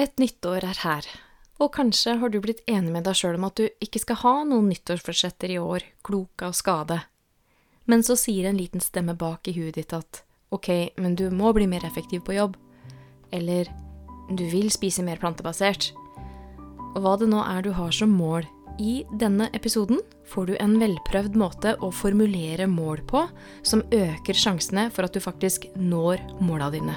Et nyttår er her, og kanskje har du blitt enig med deg sjøl om at du ikke skal ha noen nyttårsforsetter i år, klok av skade. Men så sier en liten stemme bak i huet ditt at ok, men du må bli mer effektiv på jobb. Eller du vil spise mer plantebasert. Og hva det nå er du har som mål. I denne episoden får du en velprøvd måte å formulere mål på som øker sjansene for at du faktisk når måla dine.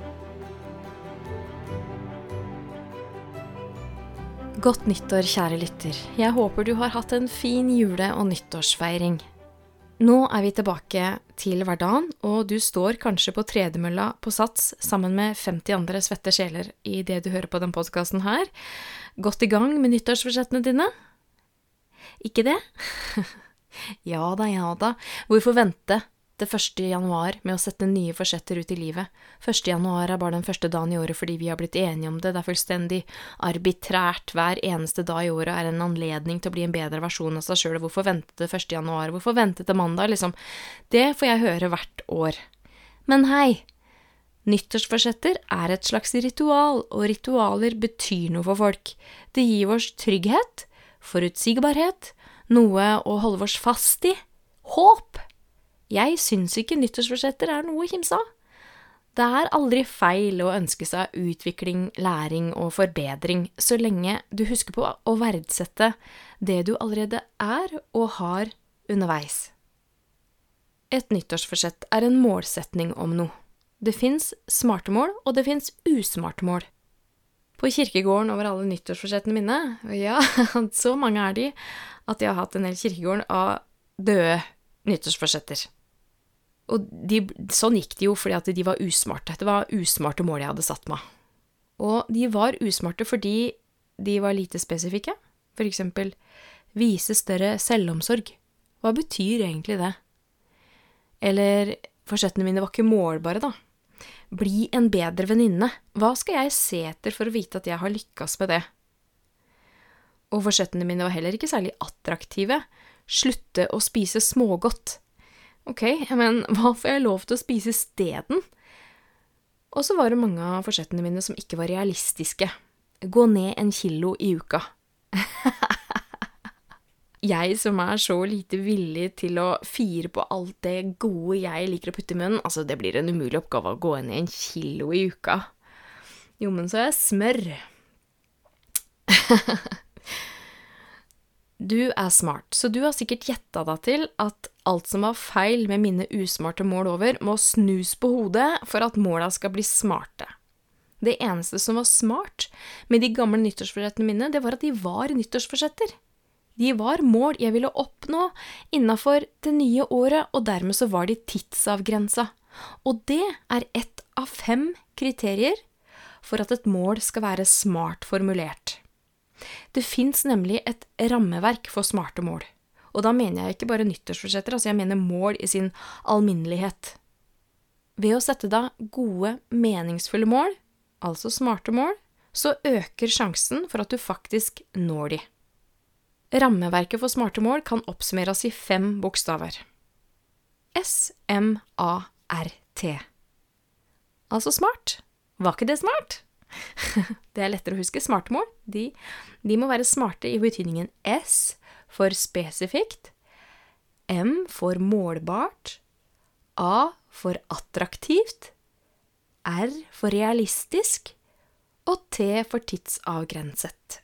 Godt nyttår, kjære lytter. Jeg håper du har hatt en fin jule- og nyttårsfeiring. Nå er vi tilbake til hverdagen, og du står kanskje på tredemølla på Sats sammen med 50 andre svette sjeler i det du hører på den podkasten her. Godt i gang med nyttårsforsettene dine? Ikke det? ja da, ja da. Hvorfor vente til 1. januar med å sette nye forsetter ut i livet. 1. januar er bare den første dagen i året fordi vi har blitt enige om det. Det er fullstendig arbitrært. Hver eneste dag i året er en anledning til å bli en bedre versjon av seg sjøl. Hvorfor vente til 1. januar? Hvorfor vente til mandag? Liksom. Det får jeg høre hvert år. Men hei! Nyttårsforsetter er et slags ritual, og ritualer betyr noe for folk. Det gir oss trygghet, forutsigbarhet, noe å holde oss fast i, håp. Jeg syns ikke nyttårsforsetter er noe å kimse av. Det er aldri feil å ønske seg utvikling, læring og forbedring, så lenge du husker på å verdsette det du allerede er og har underveis. Et nyttårsforsett er en målsetning om noe. Det fins smarte mål, og det fins usmarte mål. På kirkegården over alle nyttårsforsettene mine, ja, så mange er de, at jeg har hatt en hel kirkegård av døde nyttårsforsetter. Og de, sånn gikk det jo fordi at de var usmarte. Det var usmarte mål jeg hadde satt meg. Og de var usmarte fordi de var lite spesifikke. For eksempel vise større selvomsorg. Hva betyr egentlig det? Eller forsettene mine var ikke målbare, da. Bli en bedre venninne. Hva skal jeg se etter for å vite at jeg har lykkes med det? Og forsettene mine var heller ikke særlig attraktive. Slutte å spise smågodt. Ok, men hva får jeg lov til å spise isteden? Og så var det mange av forsettene mine som ikke var realistiske. Gå ned en kilo i uka. jeg som er så lite villig til å fire på alt det gode jeg liker å putte i munnen, altså det blir en umulig oppgave å gå ned en kilo i uka. Jo, men så er jeg smør. Du er smart, så du har sikkert gjetta deg til at alt som var feil med mine usmarte mål over, må snus på hodet for at måla skal bli smarte. Det eneste som var smart med de gamle nyttårsforsettene mine, det var at de var nyttårsforsetter. De var mål jeg ville oppnå innafor det nye året, og dermed så var de tidsavgrensa. Og det er ett av fem kriterier for at et mål skal være smart formulert. Det fins nemlig et rammeverk for smarte mål. Og da mener jeg ikke bare nyttårsforsetter, altså jeg mener mål i sin alminnelighet. Ved å sette da gode, meningsfulle mål, altså smarte mål, så øker sjansen for at du faktisk når de. Rammeverket for smarte mål kan oppsummeres i fem bokstaver. S-M-A-R-T. Altså smart. Var ikke det smart? det er lettere å huske. Smartmål de, de må være smarte i betydningen S for spesifikt, M for målbart, A for attraktivt, R for realistisk og T for tidsavgrenset.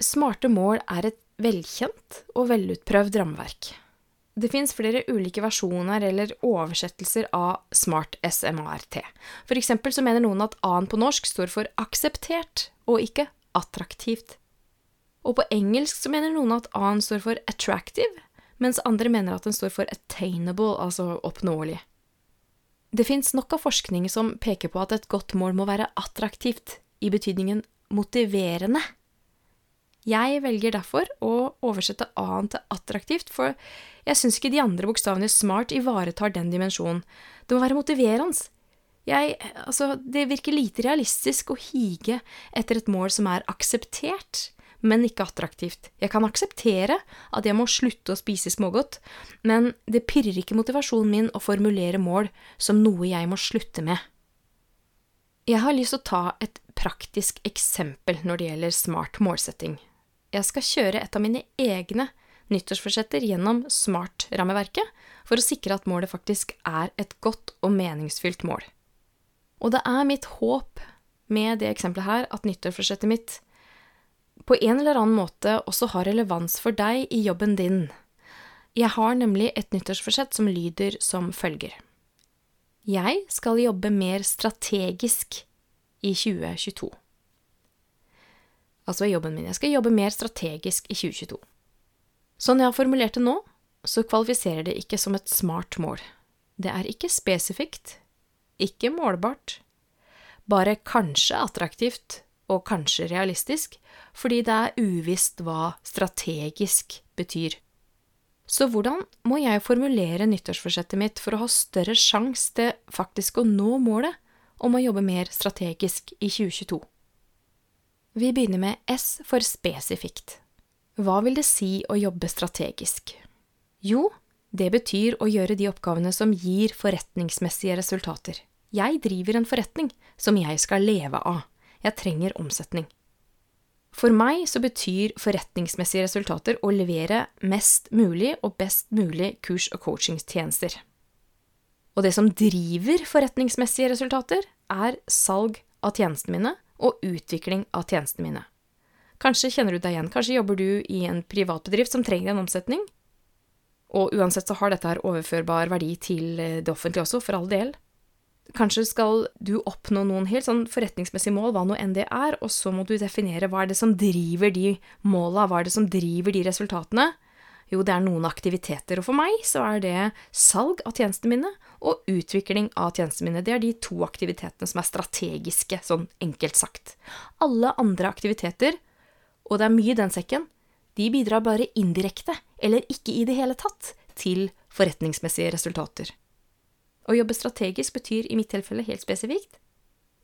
Smarte mål er et velkjent og velutprøvd rammeverk. Det fins flere ulike versjoner eller oversettelser av Smart SMART. For eksempel så mener noen at A-en på norsk står for akseptert, og ikke attraktivt. Og på engelsk så mener noen at A-en står for attractive, mens andre mener at den står for attainable, altså oppnåelig. Det fins nok av forskning som peker på at et godt mål må være attraktivt, i betydningen motiverende. Jeg velger derfor å oversette A-en til attraktivt, for jeg syns ikke de andre bokstavene smart ivaretar den dimensjonen. Det må være motiverende. Jeg, altså, det virker lite realistisk å hige etter et mål som er akseptert, men ikke attraktivt. Jeg kan akseptere at jeg må slutte å spise smågodt, men det pirrer ikke motivasjonen min å formulere mål som noe jeg må slutte med. Jeg har lyst til å ta et praktisk eksempel når det gjelder smart målsetting. Jeg skal kjøre et av mine egne nyttårsforsetter gjennom SMART-rammeverket for å sikre at målet faktisk er et godt og meningsfylt mål. Og det er mitt håp med det eksempelet her at nyttårsforsettet mitt på en eller annen måte også har relevans for deg i jobben din. Jeg har nemlig et nyttårsforsett som lyder som følger. Jeg skal jobbe mer strategisk i 2022. Altså jobben min. Jeg skal jobbe mer strategisk i 2022. Sånn jeg har formulert det nå, så kvalifiserer det ikke som et smart mål. Det er ikke spesifikt, ikke målbart, bare kanskje attraktivt og kanskje realistisk, fordi det er uvisst hva strategisk betyr. Så hvordan må jeg formulere nyttårsforsettet mitt for å ha større sjanse til faktisk å nå målet om å jobbe mer strategisk i 2022? Vi begynner med S for spesifikt. Hva vil det si å jobbe strategisk? Jo, det betyr å gjøre de oppgavene som gir forretningsmessige resultater. Jeg driver en forretning som jeg skal leve av. Jeg trenger omsetning. For meg så betyr forretningsmessige resultater å levere mest mulig og best mulig kurs- og coachingstjenester. Og det som driver forretningsmessige resultater, er salg av tjenestene mine og utvikling av tjenestene mine. Kanskje kjenner du deg igjen, kanskje jobber du i en privatbedrift som trenger en omsetning, og uansett så har dette her overførbar verdi til eh, det offentlige også, for all del. Kanskje skal du oppnå noen helt sånn forretningsmessige mål, hva nå enn det er, og så må du definere hva er det som driver de måla, hva er det som driver de resultatene, jo, det er noen aktiviteter, og for meg så er det salg av tjenestene mine og utvikling av tjenestene mine. Det er de to aktivitetene som er strategiske, sånn enkelt sagt. Alle andre aktiviteter, og det er mye i den sekken, de bidrar bare indirekte, eller ikke i det hele tatt, til forretningsmessige resultater. Å jobbe strategisk betyr i mitt tilfelle helt spesifikt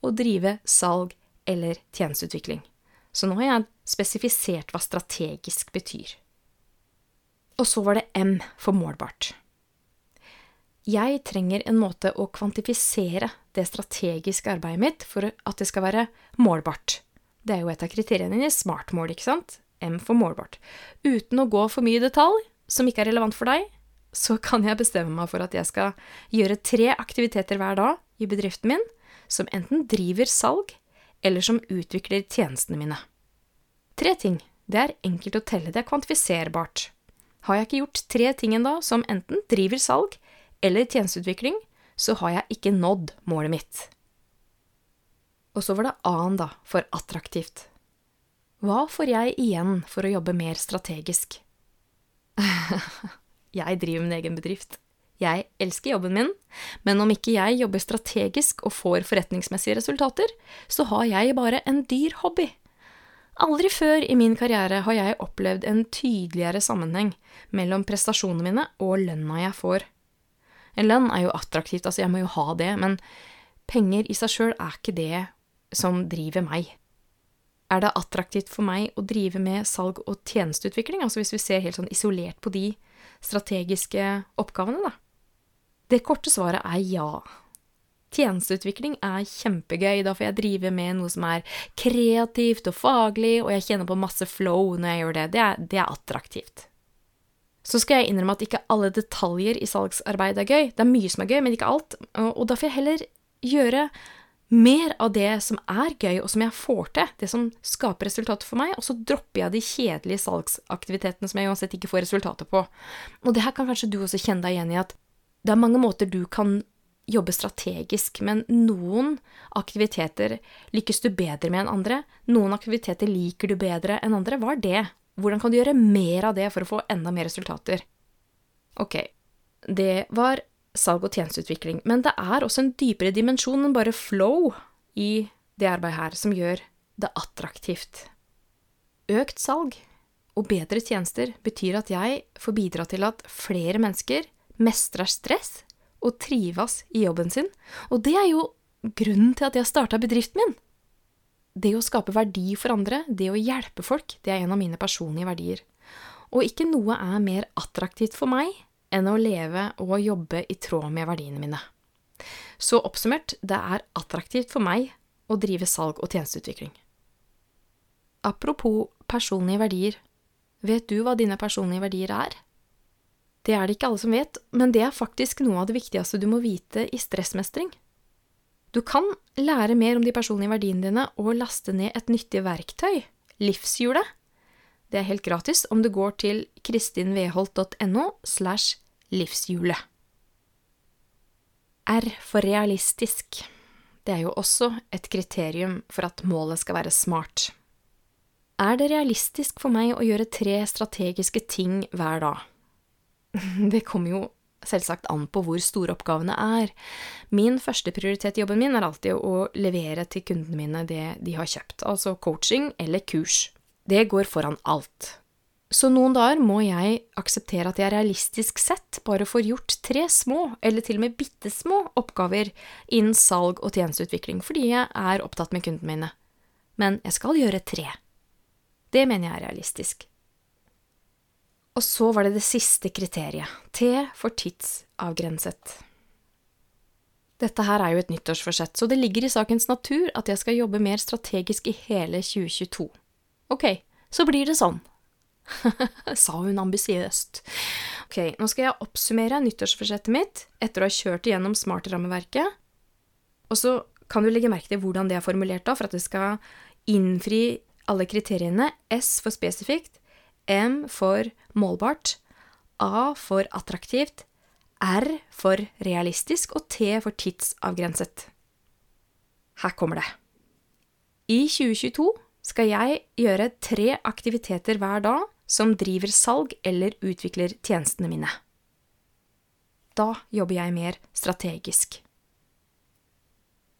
å drive salg eller tjenesteutvikling. Så nå har jeg spesifisert hva strategisk betyr. Og så var det M for målbart. Jeg trenger en måte å kvantifisere det strategiske arbeidet mitt for at det skal være målbart. Det er jo et av kriteriene i smartmål, ikke sant? M for målbart. Uten å gå for mye i detalj, som ikke er relevant for deg, så kan jeg bestemme meg for at jeg skal gjøre tre aktiviteter hver dag i bedriften min, som enten driver salg, eller som utvikler tjenestene mine. Tre ting. Det er enkelt å telle, det er kvantifiserbart. Har jeg ikke gjort tre ting ennå som enten driver salg eller tjenesteutvikling, så har jeg ikke nådd målet mitt. Og så var det A-en, da, for attraktivt. Hva får jeg igjen for å jobbe mer strategisk? jeg driver min egen bedrift. Jeg elsker jobben min, men om ikke jeg jobber strategisk og får forretningsmessige resultater, så har jeg bare en dyr hobby. Aldri før i min karriere har jeg opplevd en tydeligere sammenheng mellom prestasjonene mine og lønna jeg får. En lønn er jo attraktivt, altså jeg må jo ha det, men penger i seg sjøl er ikke det som driver meg. Er det attraktivt for meg å drive med salg og tjenesteutvikling, altså hvis vi ser helt sånn isolert på de strategiske oppgavene, da? Det korte svaret er ja. Tjenesteutvikling er kjempegøy. Da får jeg drive med noe som er kreativt og faglig, og jeg kjenner på masse flow når jeg gjør det. Det er, det er attraktivt. Så skal jeg innrømme at ikke alle detaljer i salgsarbeid er gøy. Det er mye som er gøy, men ikke alt. Og da får jeg heller gjøre mer av det som er gøy, og som jeg får til, det som skaper resultater for meg, og så dropper jeg de kjedelige salgsaktivitetene som jeg uansett ikke får resultater på. Og det her kan kanskje du også kjenne deg igjen i, at det er mange måter du kan jobbe strategisk, men noen aktiviteter lykkes du bedre med enn andre. Noen aktiviteter liker du bedre enn andre. Hva er det? Hvordan kan du gjøre mer av det for å få enda mer resultater? Ok, det var salg og tjenesteutvikling, men det er også en dypere dimensjon enn bare flow i det arbeidet her, som gjør det attraktivt. Økt salg og bedre tjenester betyr at jeg får bidra til at flere mennesker mestrer stress og trives i jobben sin, og det er jo grunnen til at jeg starta bedriften min. Det å skape verdi for andre, det å hjelpe folk, det er en av mine personlige verdier. Og ikke noe er mer attraktivt for meg enn å leve og jobbe i tråd med verdiene mine. Så oppsummert, det er attraktivt for meg å drive salg og tjenesteutvikling. Apropos personlige verdier, vet du hva dine personlige verdier er? Det er det ikke alle som vet, men det er faktisk noe av det viktigste du må vite i stressmestring. Du kan lære mer om de personlige verdiene dine og laste ned et nyttig verktøy, Livshjulet. Det er helt gratis om du går til kristinveholt.no slash livshjulet. R for realistisk. Det er jo også et kriterium for at målet skal være smart. Er det realistisk for meg å gjøre tre strategiske ting hver dag? Det kommer jo selvsagt an på hvor store oppgavene er. Min første prioritet i jobben min er alltid å levere til kundene mine det de har kjøpt, altså coaching eller kurs. Det går foran alt. Så noen dager må jeg akseptere at jeg realistisk sett bare får gjort tre små, eller til og med bitte små, oppgaver innen salg og tjenesteutvikling, fordi jeg er opptatt med kundene mine. Men jeg skal gjøre tre. Det mener jeg er realistisk. Og så var det det siste kriteriet, T for tidsavgrenset. Dette her er jo et nyttårsforsett, så det ligger i sakens natur at jeg skal jobbe mer strategisk i hele 2022. Ok, så blir det sånn. Sa hun ambisiøst. Ok, nå skal jeg oppsummere nyttårsforsettet mitt etter å ha kjørt igjennom smart-rammeverket. Og så kan du legge merke til hvordan det er formulert da, for at det skal innfri alle kriteriene. S for spesifikt, M for målbart, A for attraktivt, R for realistisk og T for tidsavgrenset. Her kommer det. I 2022 skal jeg gjøre tre aktiviteter hver dag som driver salg eller utvikler tjenestene mine. Da jobber jeg mer strategisk.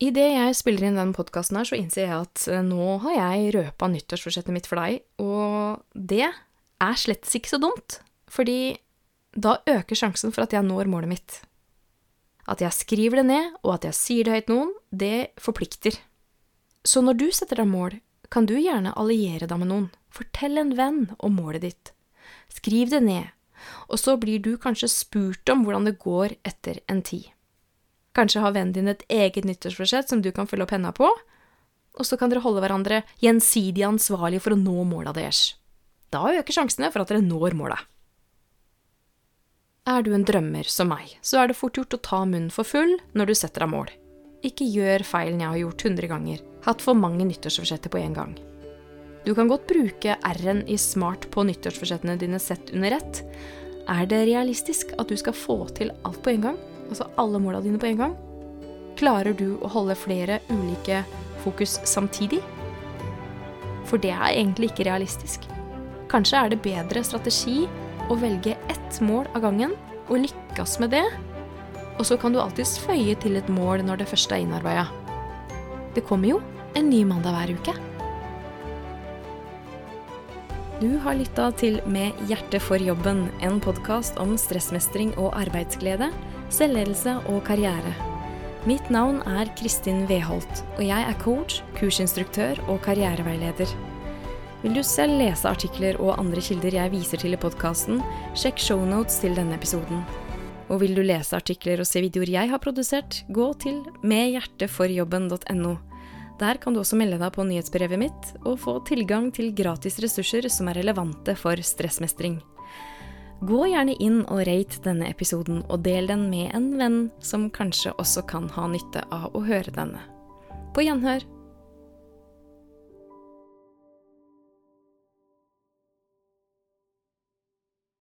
Idet jeg spiller inn den podkasten her, så innser jeg at eh, nå har jeg røpa nyttårsforsettet mitt for deg, og det er slett ikke så dumt, fordi da øker sjansen for at jeg når målet mitt. At jeg skriver det ned, og at jeg sier det høyt noen, det forplikter. Så når du setter deg mål, kan du gjerne alliere deg med noen. Fortell en venn om målet ditt. Skriv det ned, og så blir du kanskje spurt om hvordan det går etter en tid. Kanskje har vennen din et eget nyttårsforsett som du kan følge opp henda på, og så kan dere holde hverandre gjensidig ansvarlig for å nå måla deres. Da øker sjansene for at dere når målet. Er du en drømmer som meg, så er det fort gjort å ta munnen for full når du setter deg mål. Ikke gjør feilen jeg har gjort hundre ganger, hatt for mange nyttårsforsetter på en gang. Du kan godt bruke R-en i smart på nyttårsforsettene dine sett under ett. Er det realistisk at du skal få til alt på en gang? Altså alle måla dine på en gang? Klarer du å holde flere ulike fokus samtidig? For det er egentlig ikke realistisk. Kanskje er det bedre strategi å velge ett mål av gangen og lykkes med det, og så kan du alltids føye til et mål når det første er innarbeida. Det kommer jo en ny mandag hver uke. Du har lytta til Med hjertet for jobben, en podkast om stressmestring og arbeidsglede, selvledelse og karriere. Mitt navn er Kristin Weholt, og jeg er coach, kursinstruktør og karriereveileder. Vil du selv lese artikler og andre kilder jeg viser til i podkasten, sjekk shownotes til denne episoden. Og vil du lese artikler og se videoer jeg har produsert, gå til medhjerteforjobben.no. Der kan du også melde deg på nyhetsbrevet mitt og få tilgang til gratis ressurser som er relevante for stressmestring. Gå gjerne inn og rate denne episoden, og del den med en venn som kanskje også kan ha nytte av å høre denne. På gjenhør!